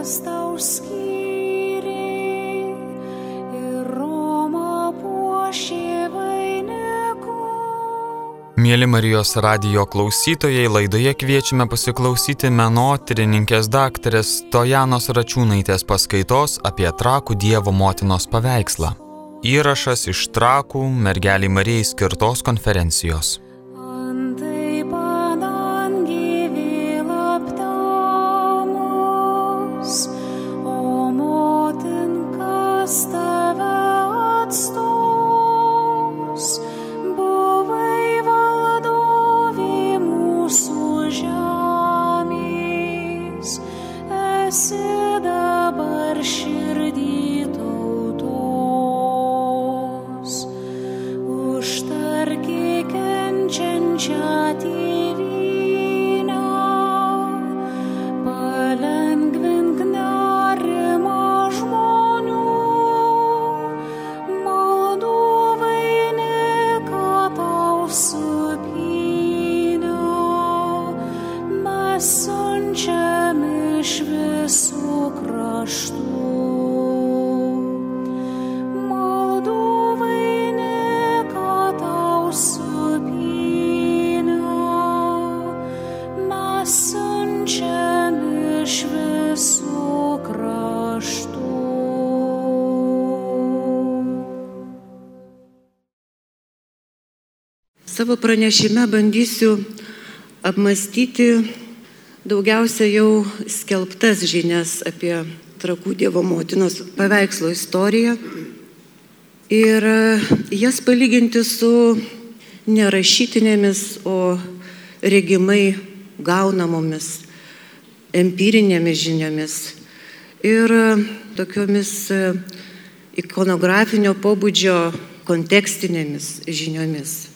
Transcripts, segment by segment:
kas tau skyrė ir Roma puošė vainiku. Mėly Marijos radio klausytojai, laidoje kviečiame pasiklausyti menotyrininkės daktarės Tojanos Račiūnaitės paskaitos apie trakų Dievo motinos paveikslą. Įrašas iš trakų mergeliai Marijai skirtos konferencijos. Savo pranešime bandysiu apmastyti daugiausia jau skelbtas žinias apie trakų Dievo motinos paveikslo istoriją ir jas palyginti su nerašytinėmis, o regimai gaunamomis empirinėmis žiniomis ir tokiomis ikonografinio pobūdžio kontekstinėmis žiniomis.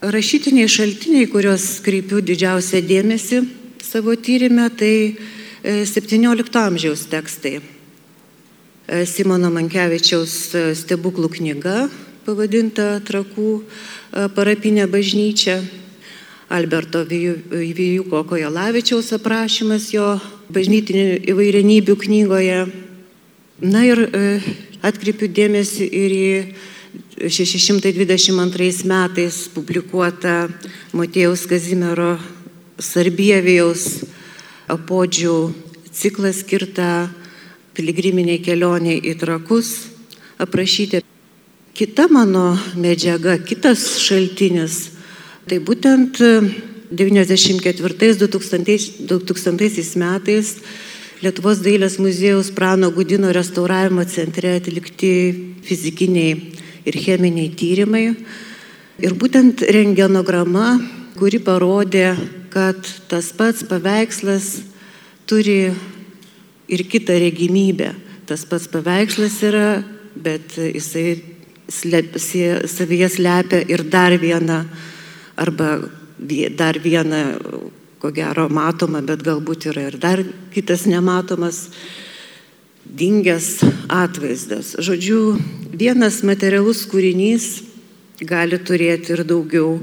Rašytiniai šaltiniai, kuriuos kreipiu didžiausią dėmesį savo tyrimę, tai e, 17 amžiaus tekstai. E, Simono Mankevičiaus e, stebuklų knyga, pavadinta Trakų e, parapinė bažnyčia, Alberto Vijuko Kojalavičiaus aprašymas jo bažnytinių įvairenybių knygoje. Na ir e, atkreipiu dėmesį ir į 622 metais publikuotą Motėjaus Kazimiero Sarbievijaus apodžių ciklą skirtą piligriminiai kelioniai į trakus aprašyti. Kita mano medžiaga, kitas šaltinis, tai būtent 94-2000 metais Lietuvos dailės muziejaus Prano Gudino restauravimo centre atlikti fizikiniai ir cheminiai tyrimai. Ir būtent rengenograma, kuri parodė, kad tas pats paveikslas turi ir kitą regimybę. Tas pats paveikslas yra, bet jisai slep, sie- savyje slepia ir dar vieną, arba dar vieną, ko gero, matomą, bet galbūt yra ir dar kitas nematomas, dingęs atvaizdas. Žodžiu, vienas materialus kūrinys gali turėti ir daugiau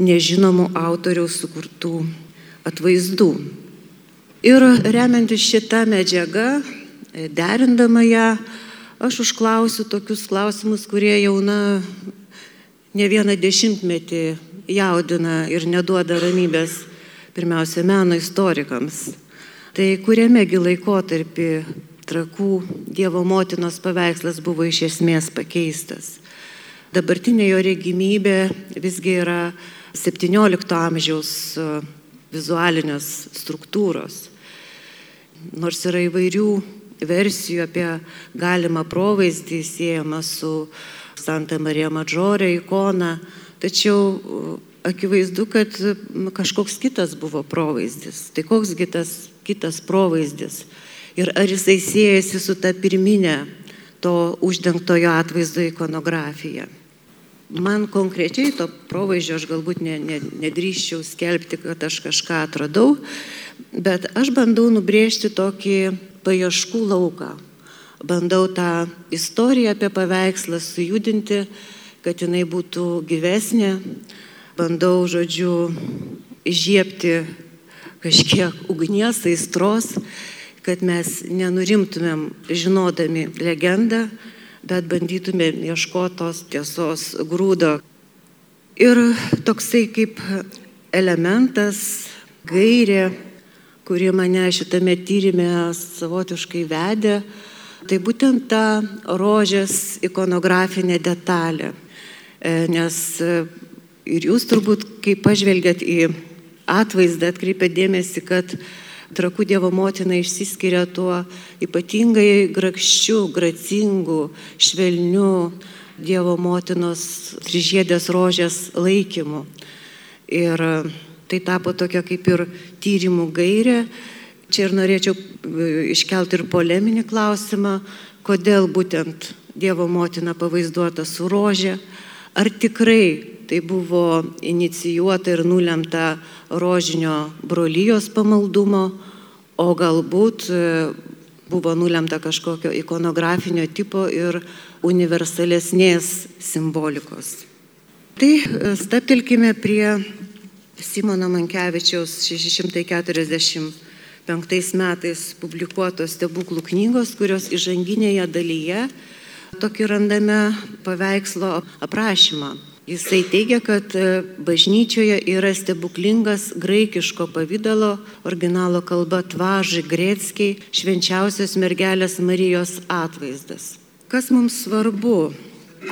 nežinomų autoriaus sukurtų atvaizdų. Ir remiantis šitą medžiagą, e, derindama ją, aš užklausiu tokius klausimus, kurie jau na, ne vieną dešimtmetį jaudina ir neduoda ramybės pirmiausia meno istorikams. Tai kuriamegi laikotarpį trakų Dievo motinos paveikslas buvo iš esmės pakeistas. Dabartinė jo regimybė visgi yra 17 amžiaus e, vizualinės struktūros. Nors yra įvairių versijų apie galimą provaizdį siejamą su Santa Marija Madžorė ikona, tačiau e, akivaizdu, kad kažkoks kitas buvo provaizdis. Tai koks kitas, kitas provaizdis? Ir ar jisai siejasi su ta pirminė to uždengtojo atvaizdo ikonografija? Man konkrečiai to provaizdžio aš galbūt ne, ne, nedrįščiau skelbti, kad aš kažką atradau, bet aš bandau nubrėžti tokį paieškų lauką. Bandau tą istoriją apie paveikslą sujudinti, kad jinai būtų gyvesnė. Bandau, žodžiu, žiepti kažkiek ugnies, aistros, kad mes nenurimtumėm žinodami legendą, bet bandytumėm ieškoti tos tiesos grūdo. Ir toksai kaip elementas, gairė, kuri mane šitame tyrimė savotiškai vedė, tai būtent ta rožės ikonografinė detalė. E, nes e, ir jūs turbūt, kai pažvelgiat į atvaizdą, atkreipėt dėmesį, kad Trakų Dievo motina išsiskiria tuo ypatingai grakščiu, gracingu, švelniu Dievo motinos kryžiedės rožės laikymu. Ir tai tapo tokia kaip ir tyrimų gairė. Čia ir norėčiau e, iškelti ir poleminį klausimą, kodėl būtent Dievo motina pavaizduota su rožė. Ar tikrai tai buvo inicijuota ir nulemta rožinio brolyjos pamaldumo, o galbūt e, buvo nulemta kažkokio ikonografinio tipo ir universalesnės simbolikos. Tai e, staptelkime prie Simono Mankevičiaus 645 metais publikuotos stebuklų knygos, kurios įžanginėje dalyje tokį randame paveikslo aprašymą. Jisai teigia, kad e, bažnyčioje yra stebuklingas graikiško pavydalo, originalo kalba tvažai gretskiai, švenčiausios mergelės Marijos atvaizdas. Kas mums svarbu?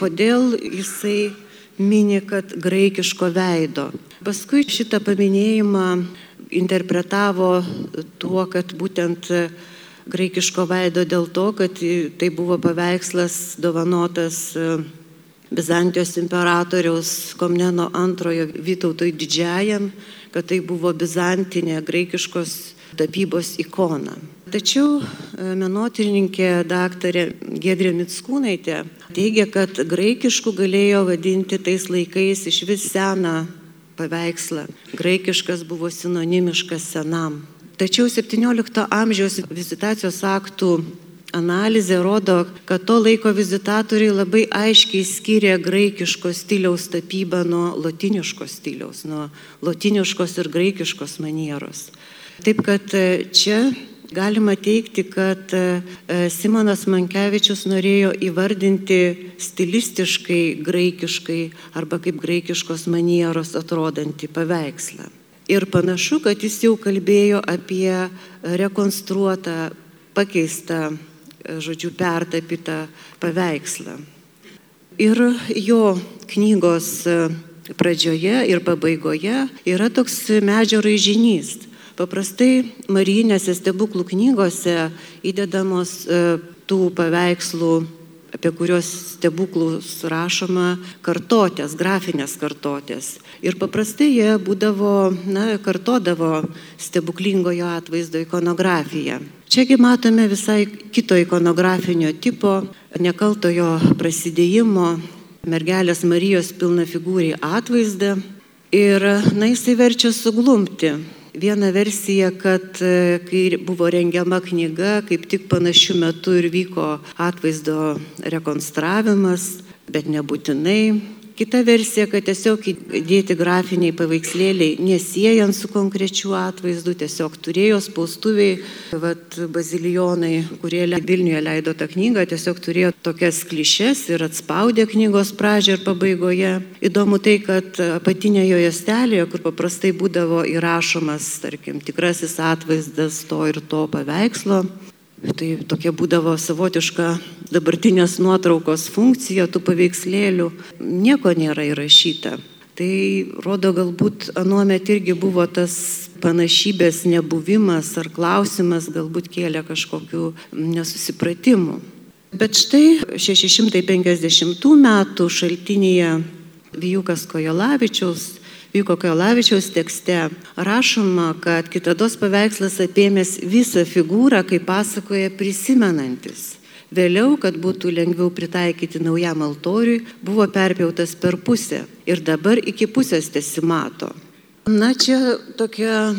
Kodėl jisai mini, kad graikiško veido? Paskui šitą paminėjimą interpretavo tuo, kad būtent graikiško veido dėl to, kad tai buvo paveikslas dovanotas Bizantijos imperatoriaus Komneno antrojo Vytautoj didžiajam, kad tai buvo bizantinė graikiškos tapybos ikona. Tačiau e, menotyrininkė daktarė Gedrė Mitskūnaitė teigia, kad graikiškų galėjo vadinti tais laikais iš vis seną paveikslą. Graikiškas buvo sinonimiškas senam. Tačiau 17 amžiaus vizitacijos aktų analizė rodo, kad to laiko vizitatoriai labai aiškiai skiria graikiško stiliaus tapybą nuo lotiniško stiliaus, nuo lotiniškos ir graikiškos manieros. Taip kad e, čia galima teikti, kad e, Simonas Mankevičius norėjo įvardinti stilistiškai graikiškai arba kaip graikiškos manieros atrodantį paveikslą. Ir panašu, kad jis jau kalbėjo apie rekonstruotą, pakeistą žodžiu, pertapytą paveikslą. Ir jo knygos e, pradžioje ir pabaigoje yra toks medžio raižinys. Paprastai Marijinėse stebuklų knygose įdedamos e, tų paveikslų apie kuriuos stebuklus rašoma kartotės, grafinės kartotės. Ir paprastai jie būdavo, na, kartodavo stebuklingojo atvaizdo ikonografiją. Čiagi matome visai kito ikonografinio tipo, nekaltojo prasidėjimo, mergelės Marijos pilna figūriai atvaizdą. Ir, na, jisai verčia suglumti Viena versija, kad e, kai buvo rengiama knyga, kaip tik panašiu metu ir vyko atvaizdo rekonstravimas, bet nebūtinai Kita versija, kad tiesiog įdėti grafiniai paveikslėliai, nesiejant su konkrečiu atvaizdu, tiesiog turėjo spaustuviai, vat, bazilijonai, kurie Vilniuje leido tą knygą, tiesiog turėjo tokias klišes ir atspaudė knygos pradžią ir pabaigoje. Įdomu tai, kad apatinėje juostelėje, kur paprastai būdavo įrašomas, tarkim, tikrasis atvaizdas to ir to paveikslo, Tai tokia būdavo savotiška dabartinės nuotraukos funkcija tų paveikslėlių. Nieko nėra įrašyta. Tai rodo galbūt anuomet irgi buvo tas panašybės nebuvimas ar klausimas galbūt kėlė kažkokių nesusipratimų. Bet štai 650 metų šaltinėje Vijukas Kojolavičiaus Vyko Kajolavičiaus tekste rašoma, kad kitados paveikslas apėmęs visą figūrą, kaip pasakoja prisimenantis. Vėliau, kad būtų lengviau pritaikyti naujam altoriui, buvo perpjautas per pusę ir dabar iki pusės tesimato. Na čia tokia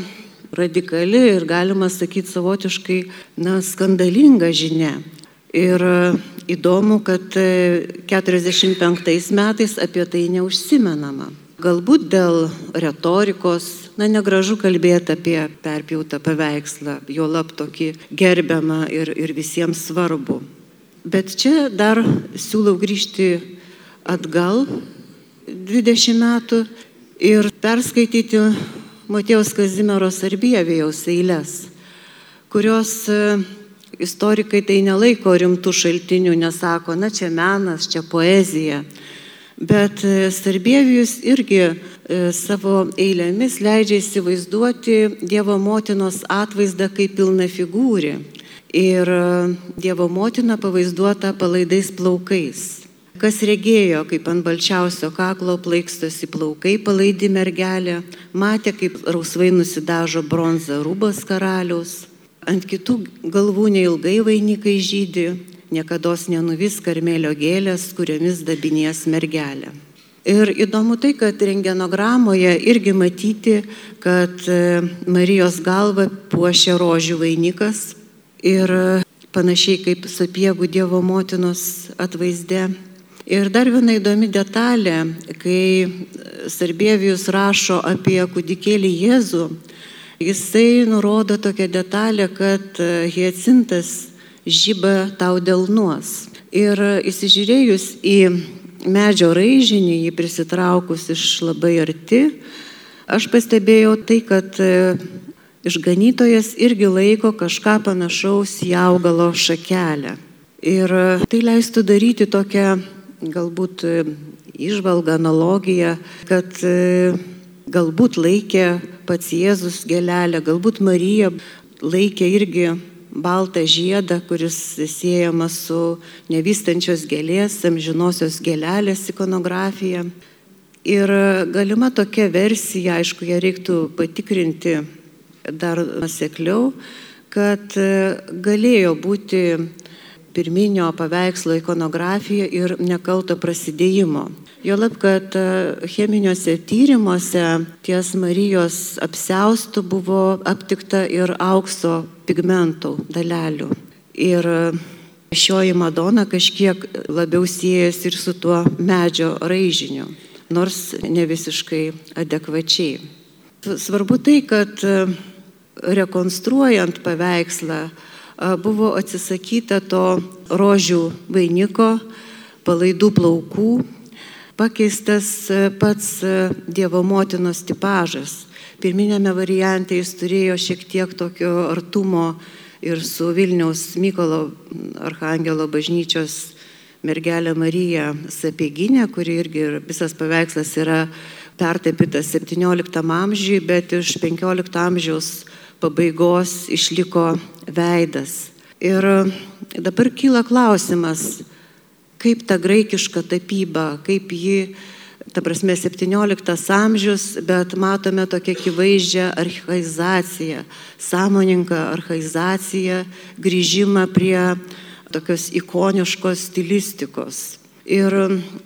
radikali ir galima sakyti savotiškai na, skandalinga žinia. Ir įdomu, kad 45 metais apie tai neužsimenama. Galbūt dėl retorikos, na, negražu kalbėti apie perpjautą paveikslą, jo lab tokį gerbiamą ir, ir visiems svarbu. Bet čia dar siūlau grįžti atgal 20 metų ir perskaityti Matėjos Kazimieros Arbievijaus eilės, kurios e, istorikai tai nelaiko rimtų šaltinių, nesako, na čia menas, čia poezija. Bet e, Sarbievijus irgi e, savo eilėmis leidžia įsivaizduoti Dievo motinos atvaizdą kaip pilna figūri. Ir Dievo motina pavaizduota palaidais plaukais. Kas regėjo, kaip ant balčiausio kaklo plaikstosi plaukai palaidi mergelė, matė, kaip rausvai nusidažo bronzą rūbas karalius, ant kitų galvų neilgai vainikai žydė, niekada nenuvis karmelio gėlės, kuriomis dabinės mergelė. Ir įdomu tai, kad rengenogramoje irgi matyti, kad e, Marijos galva puošia rožių vainikas ir panašiai kaip sapiegų Dievo motinos atvaizde Ir dar viena įdomi detalė, kai Sarbievijus rašo apie kūdikėlį Jėzų, jisai nurodo tokią detalę, kad hiecintas žyba tau delnuos. Ir įsižiūrėjus į medžio raižinį, jį prisitraukus iš labai arti, aš pastebėjau tai, kad išganytojas irgi laiko kažką panašaus į augalo šakelę. Ir tai leistų daryti tokią galbūt išvalga, e, analogija, kad e, galbūt laikė pats Jėzus gelelę, galbūt Marija laikė irgi baltą žiedą, kuris siejamas su nevystančios gėlės, amžinosios gėlelės ikonografija. Ir galima tokia versija, aišku, ją reiktų patikrinti dar nusekliau, kad galėjo būti pirminio paveikslo ikonografija ir nekalto prasidėjimo. Jolab, kad cheminiuose tyrimuose ties Marijos apseustų buvo aptikta ir aukso pigmentų dalelių. Ir e, šioji Madona kažkiek labiau siejasi ir su tuo medžio raižiniu, nors ne visiškai adekvačiai. Svarbu tai, kad e, rekonstruojant paveikslą, buvo atsisakyta to rožių vainiko, palaidų plaukų, pakeistas e, pats e, Dievo motinos tipažas. Pirminėme variante jis turėjo šiek tiek tokio artumo ir su Vilniaus Mykolo Arhangelo bažnyčios mergelė Marija Sapieginė, kuri irgi visas paveikslas yra pertapytas 17 amžiui, bet iš 15 amžiaus pabaigos išliko veidas. Ir dabar kyla klausimas, kaip ta graikiška tapyba, kaip ji, ta prasme, 17 amžius, bet matome tokią akivaizdžią archaizaciją, sąmoninką archaizaciją, grįžimą prie tokios ikoniškos stilistikos. Ir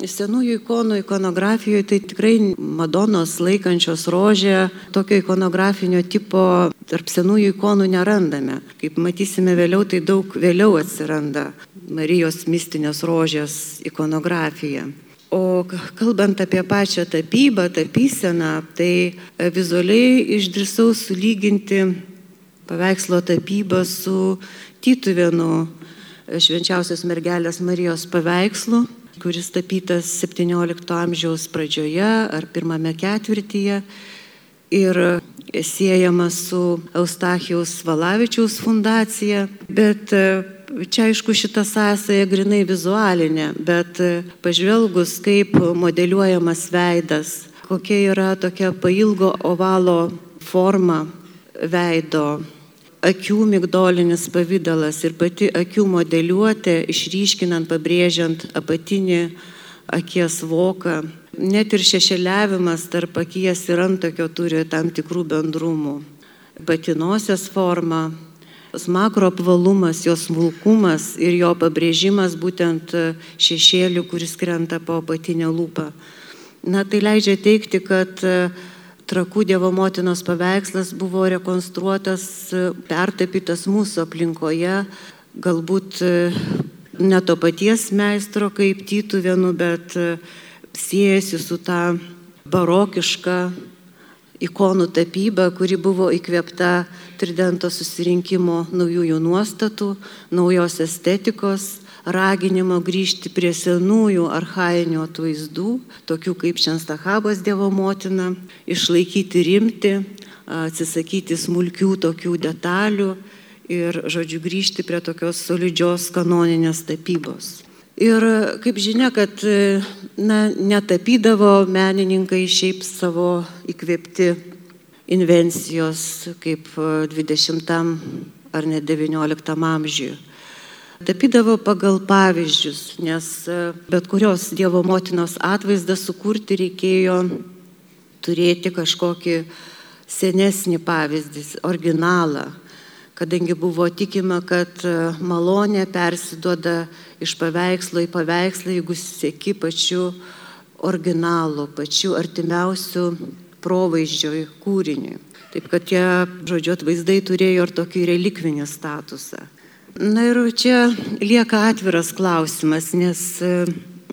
senųjų ikonų ikonografijoje tai tikrai Madonos laikančios rožę tokio ikonografinio tipo tarp senųjų ikonų nerandame. Kaip matysime vėliau, tai daug vėliau atsiranda Marijos mistinės rožės ikonografija. O kalbant apie pačią tapybą, tapyseną, tai vizualiai išdrisau sulyginti paveikslo tapybą su Tytuvėnu švenčiausios mergelės Marijos paveikslu kuris tapytas 17 amžiaus pradžioje ar pirmame ketvirtyje ir siejamas su Eustachijaus Valavičiaus fundacija, bet e, čia aišku šita sąsaja grinai vizualinė, bet e, pažvelgus, kaip modeliuojamas veidas, kokia yra tokia pailgo ovalo forma veido, akių migdolinis pavydalas ir pati akių modeliuotė, išryškinant, pabrėžiant apatinį akies voką. Net ir šešėliavimas tarp akies ir antokio turi tam tikrų bendrumų. Patinosios forma, makro apvalumas, jos smulkumas ir jo pabrėžimas būtent šešėlių, kuris krenta po apatinę lūpą. Na, tai leidžia teikti, kad Trakų Dievo motinos paveikslas buvo rekonstruotas, pertapytas mūsų aplinkoje, galbūt e, ne to paties meistro kaip Tytų vienu, bet e, siejasi su ta barokiška ikonų tapyba, kuri buvo įkvėpta Tridento susirinkimo naujųjų nuostatų, naujos estetikos, raginimo grįžti prie senųjų arhainių atvaizdų, tokių kaip Šenstahabas Dievo motina, išlaikyti rimti, atsisakyti smulkių tokių detalių ir, žodžiu, grįžti prie tokios solidžios kanoninės tapybos. Ir kaip žinia, kad na, netapydavo menininkai šiaip savo įkvėpti invencijos kaip 20 ar net 19 amžiuje. Tapydavo pagal pavyzdžius, nes bet kurios Dievo motinos atvaizdą sukurti reikėjo turėti kažkokį senesnį pavyzdį, originalą kadangi buvo tikima, kad malonė persiduoda iš paveikslo į paveikslą, jeigu sėki pačiu originalu, pačiu artimiausiu provaizdžioj kūriniui. Taip kad tie, žodžiu, atvaizdai turėjo ir tokį relikvinį statusą. Na ir čia lieka atviras klausimas, nes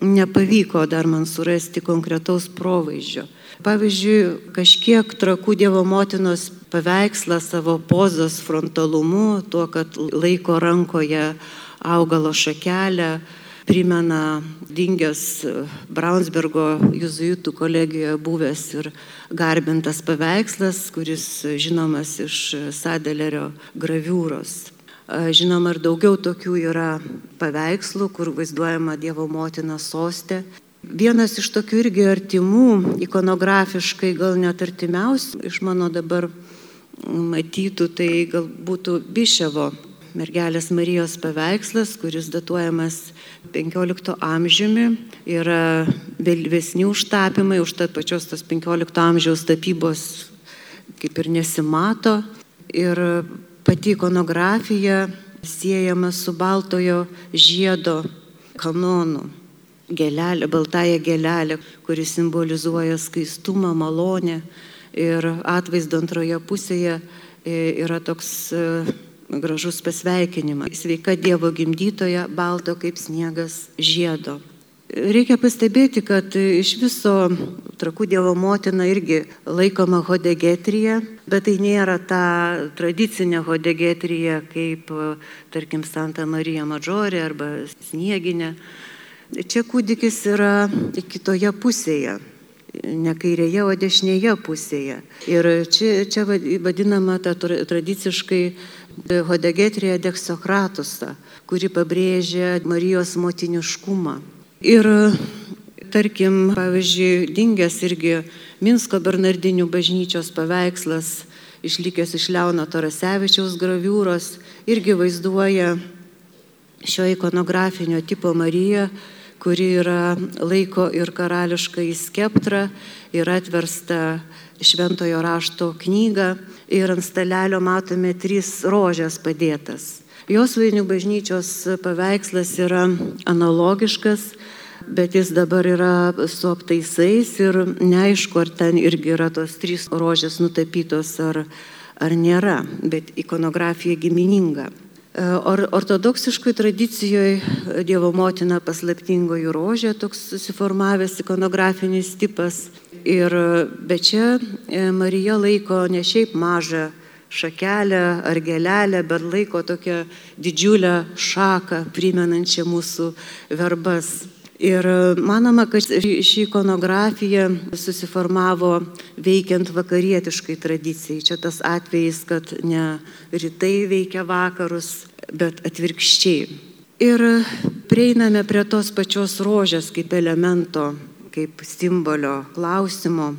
nepavyko dar man surasti konkretaus provaizdžio. Pavyzdžiui, kažkiek trakų Dievo motinos paveikslą savo pozos frontalumu, tuo, kad laiko rankoje augalo šakelę, primena dingęs Braunsbergo juzuitų kolegijoje buvęs ir garbintas paveikslas, kuris žinomas iš Sadelerio graviūros. Žinoma, ir daugiau tokių yra paveikslų, kur vaizduojama Dievo motina sostė. Vienas iš tokių irgi artimų, ikonografiškai gal net artimiausių iš mano dabar matytų, tai gal būtų Biševo mergelės Marijos paveikslas, kuris datuojamas 15 amžiumi, yra vėlesni užtapymai, užtat pačios tos 15 amžiaus tapybos kaip ir nesimato. Ir pati ikonografija siejama su baltojo žiedo kanonu. Gelelė, baltąją gelelę, kuris simbolizuoja skaistumą, malonę ir atvaizdo antroje pusėje yra toks gražus pasveikinimas. Sveika Dievo gimdytoja, balto kaip sniegas žiedo. Reikia pastebėti, kad iš viso trakų Dievo motina irgi laikoma hodegetrija, bet tai nėra ta tradicinė hodegetrija kaip, tarkim, Santa Marija Madžorė arba Snieginė. Čia kūdikis yra kitoje pusėje, ne kairėje, o dešinėje pusėje. Ir čia, čia vadinama ta tradiciškai Hodegetrija Deksokratusą, kuri pabrėžia Marijos motiniškumą. Ir tarkim, pavyzdžiui, dingęs irgi Minsko Bernardinių bažnyčios paveikslas, išlikęs iš Leono Tarasevičiaus graviūros, irgi vaizduoja šio ikonografinio tipo Mariją, kuri yra laiko ir karališką įskeptrą ir atversta šventojo rašto knygą ir ant stalelio matome trys rožės padėtas. Jos vainių bažnyčios paveikslas yra analogiškas, bet jis dabar yra su aptaisais ir neaišku, ar ten irgi yra tos trys rožės nutapytos ar, ar nėra, bet ikonografija gimininga. Or, ortodoksiškoj tradicijoje Dievo motina paslaptingoji rožė, toks susiformavęs ikonografinis tipas. Ir bet čia Marija laiko ne šiaip mažą šakelę ar gelelę, bet laiko tokią didžiulę šaką, primenančią mūsų verbas. Ir manoma, kad ši ikonografija susiformavo veikiant vakarietiškai tradicijai. Čia tas atvejis, kad ne rytai veikia vakarus, bet atvirkščiai. Ir prieiname prie tos pačios rožės kaip elemento, kaip simbolio klausimo.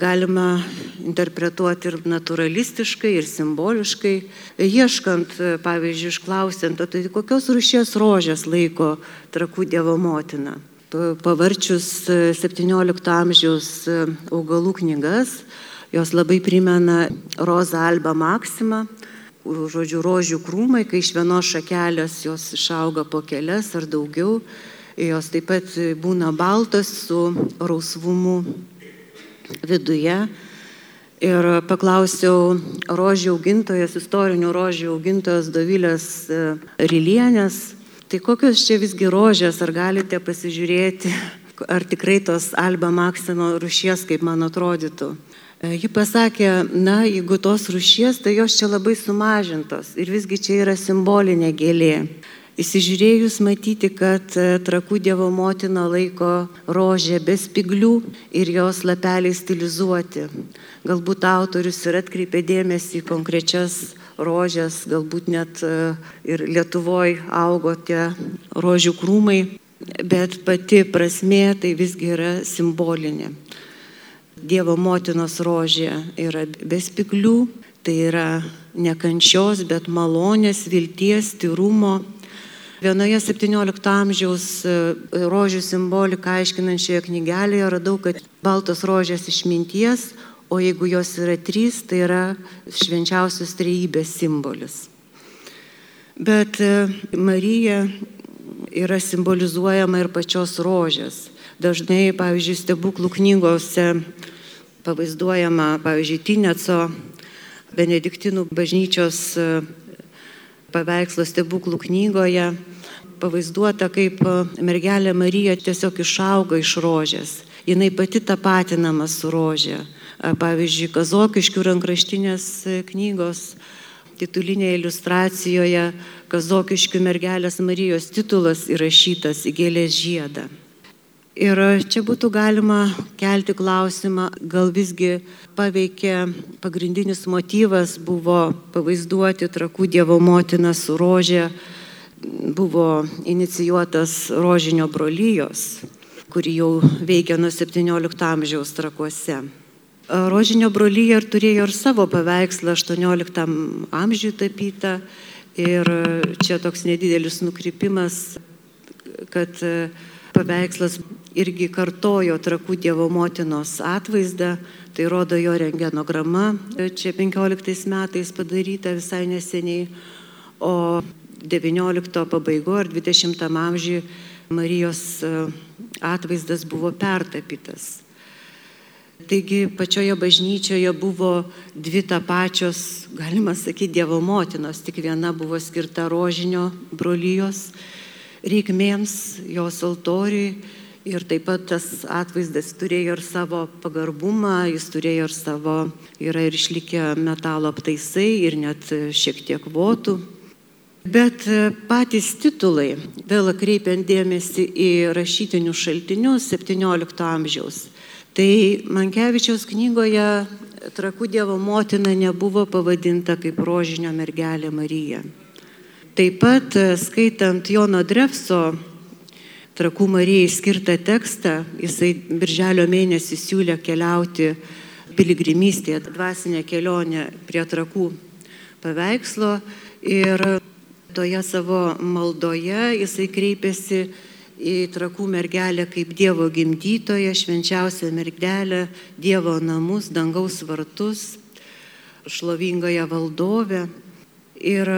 Galima interpretuoti ir naturalistiškai, ir simboliškai, ieškant, pavyzdžiui, išklausiant, tai kokios rušies rožės laiko trakų Dievo motina pavarčius XVII amžiaus augalų knygas, jos labai primena Roza Alba Maxima, žodžiu, rožių krūmai, kai iš vienos šakelės jos išauga po kelias ar daugiau, jos taip pat būna baltos su rausvumu viduje. Ir paklausiau rožių augintojas, istorinių rožių augintojas Dovilės Rilienės, Tai kokios čia visgi rožės, ar galite pasižiūrėti, ar tikrai tos Alba Maksimo rušies, kaip man atrodytų. E, ji pasakė, na, jeigu tos rušies, tai jos čia labai sumažintos ir visgi čia yra simbolinė gėlė. Įsižiūrėjus matyti, kad e, trakų Dievo motina laiko rožę be spiglių ir jos lapeliai stilizuoti. Galbūt autorius ir atkreipė dėmesį į konkrečias rožės, galbūt net e, ir Lietuvoje augo tie rožių krūmai, bet pati prasmė tai visgi yra simbolinė. Dievo motinos rožė yra be spiglių, tai yra nekančios, bet malonės, vilties, tyrumo, Vienoje 17 amžiaus e, rožių simboliką aiškinančioje knygelėje radau, kad baltos rožės išminties, o jeigu jos yra trys, tai yra švenčiausios trejybės simbolis. Bet e, Marija yra simbolizuojama ir pačios rožės. Dažnai, pavyzdžiui, stebuklų knygose pavaizduojama, pavyzdžiui, Tineco Benediktinų bažnyčios e, paveikslo stebuklų knygoje pavaizduota, kaip e, mergelė Marija tiesiog išauga iš rožės. Jis pati tapatinama su rožė. Pavyzdžiui, Kazokiškių rankraštinės e, knygos titulinėje iliustracijoje Kazokiškių mergelės Marijos titulas įrašytas į gėlės žiedą. Ir čia būtų galima kelti klausimą, gal visgi paveikė pagrindinis motyvas buvo pavaizduoti trakų Dievo motiną su rožė, buvo inicijuotas rožinio brolyjos, kuri jau veikia nuo 17 amžiaus trakuose. Rožinio brolyje ir turėjo ir savo paveikslą 18 amžiui tapytą ir čia toks nedidelis nukrypimas, kad paveikslas irgi kartojo trakų Dievo motinos atvaizdą, tai rodo jo rengenograma, čia 15 metais padaryta visai neseniai, o 19 pabaigo ar 20 amžiui Marijos atvaizdas buvo pertapytas. Taigi pačioje bažnyčioje buvo dvi tą pačios, galima sakyti, Dievo motinos, tik viena buvo skirta rožinio brolyjos reikmėms, jos altoriui. Ir taip pat tas atvaizdas turėjo ir savo pagarbumą, jis turėjo ir savo, yra ir išlikę metalo aptaisai ir net šiek tiek votų. Bet patys titulai, vėl kreipiant dėmesį į rašytinius šaltinius 17 amžiaus, tai Mankevičiaus knygoje Trakų Dievo motina nebuvo pavadinta kaip rožinio mergelė Marija. Taip pat e, skaitant Jono Drefso Trakų Marijai skirtą tekstą, jisai birželio mėnesį siūlė keliauti piligrimystėje, dvasinę kelionę prie Trakų paveikslo ir toje savo maldoje jisai kreipėsi į Trakų mergelę kaip Dievo gimdytoją, švenčiausią mergelę, Dievo namus, dangaus vartus, šlovingąją valdovę. Ir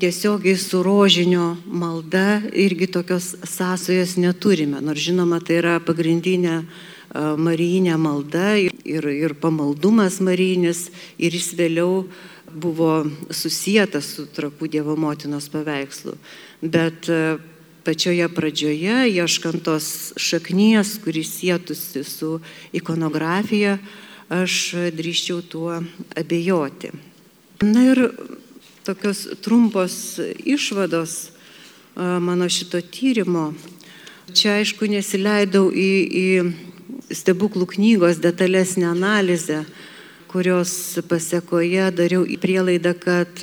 tiesiogiai su rožinio malda irgi tokios sąsojos neturime, nors žinoma, tai yra pagrindinė marijinė malda ir, ir pamaldumas marijinis ir jis vėliau buvo susijęs su trakų Dievo motinos paveikslu. Bet pačioje pradžioje, ieškant tos šaknies, kuris sėtusi su ikonografija, aš drįščiau tuo abejoti. Na ir tokios trumpos išvados mano šito tyrimo. Čia aišku nesileidau į, į stebuklų knygos detalesnę analizę, kurios pasiekoje dariau prielaidą, kad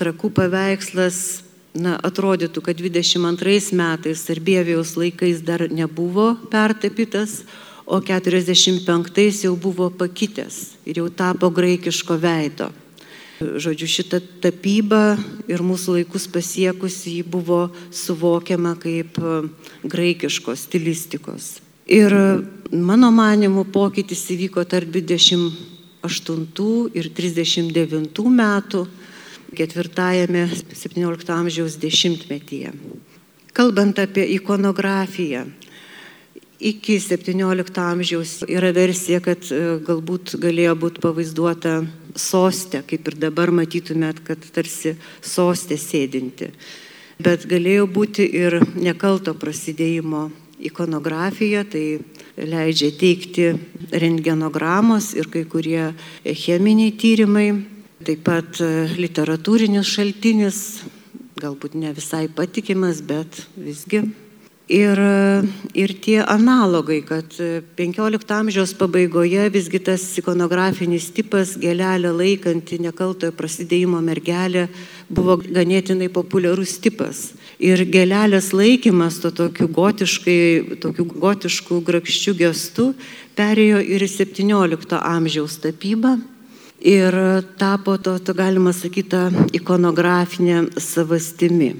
trakų paveikslas na, atrodytų, kad 22 metais Sarbievijaus laikais dar nebuvo pertapytas, o 45 jau buvo pakitęs ir jau tapo graikiško veido. Žodžiu, šita tapyba ir mūsų laikus pasiekusi jį buvo suvokiama kaip e, graikiškos stilistikos. Ir mano manimu pokytis įvyko tarp 28 ir 39 metų, ketvirtajame 17 amžiaus dešimtmetyje. Kalbant apie ikonografiją, iki 17 amžiaus yra versija, kad e, galbūt galėjo būti pavaizduota sostė, kaip ir dabar matytumėt, kad tarsi sostė sėdinti. Bet galėjo būti ir nekalto prasidėjimo ikonografija, tai leidžia teikti rengenogramos ir kai kurie cheminiai tyrimai, taip pat literatūrinis šaltinis, galbūt ne visai patikimas, bet visgi Ir, ir tie analogai, kad 15 amžiaus pabaigoje visgi tas ikonografinis tipas gelelę laikanti nekaltojo prasidėjimo mergelė buvo ganėtinai populiarus tipas. Ir gelelės laikymas to tokiu tokiu gotišku grakščiu gestu perėjo ir į 17 amžiaus tapybą. Ir tapo to, to galima sakyti, ikonografinė savastimi.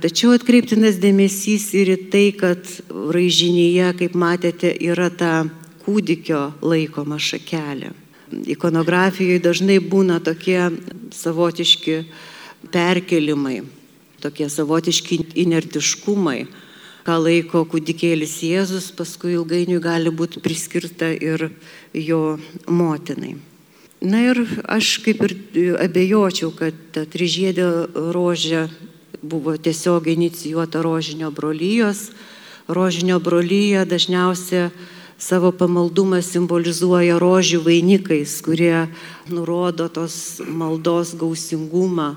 Tačiau atkreiptinas dėmesys ir į tai, kad raižinyje, kaip matėte, yra ta kūdikio laikoma šakelė. Ikonografijoje dažnai būna tokie savotiški perkelimai, tokie savotiški inertiškumai, ką laiko kūdikėlis Jėzus, paskui ilgainiui gali būti priskirta ir jo motinai. Na ir aš kaip ir abejočiau, kad ta trižiedė rožė buvo tiesiog inicijuota rožinio brolyjos. Rožinio brolyje dažniausiai savo pamaldumą simbolizuoja rožių vainikais, kurie nurodo tos maldos gausingumą,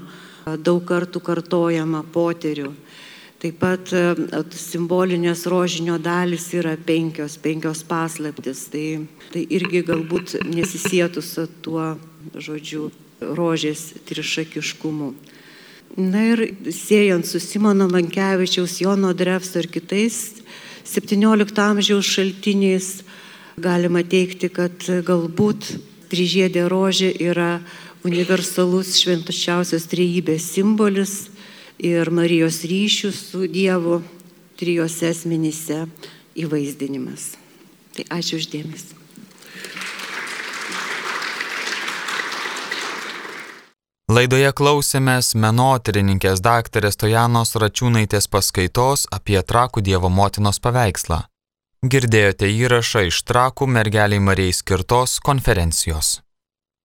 daug kartų kartojama poterių. Taip pat e, simbolinės rožinio dalis yra penkios, penkios paslaptis. Tai, tai irgi galbūt nesisėtų su tuo žodžiu rožės trišakiškumu. Na ir siejant su Simono Mankevičiaus, Jono Drevso ir kitais 17 amžiaus šaltiniais, galima teikti, kad galbūt trižiedė rožė yra universalus šventačiausios trejybės simbolis ir Marijos ryšių su Dievu trijose asmenyse įvaizdinimas. Tai ačiū uždėmesi. Laidoje klausėmės menotyrininkės daktarės Tojanos Račiūnaitės paskaitos apie Trakų Dievo motinos paveikslą. Girdėjote įrašą iš Trakų mergeliai Marijai skirtos konferencijos.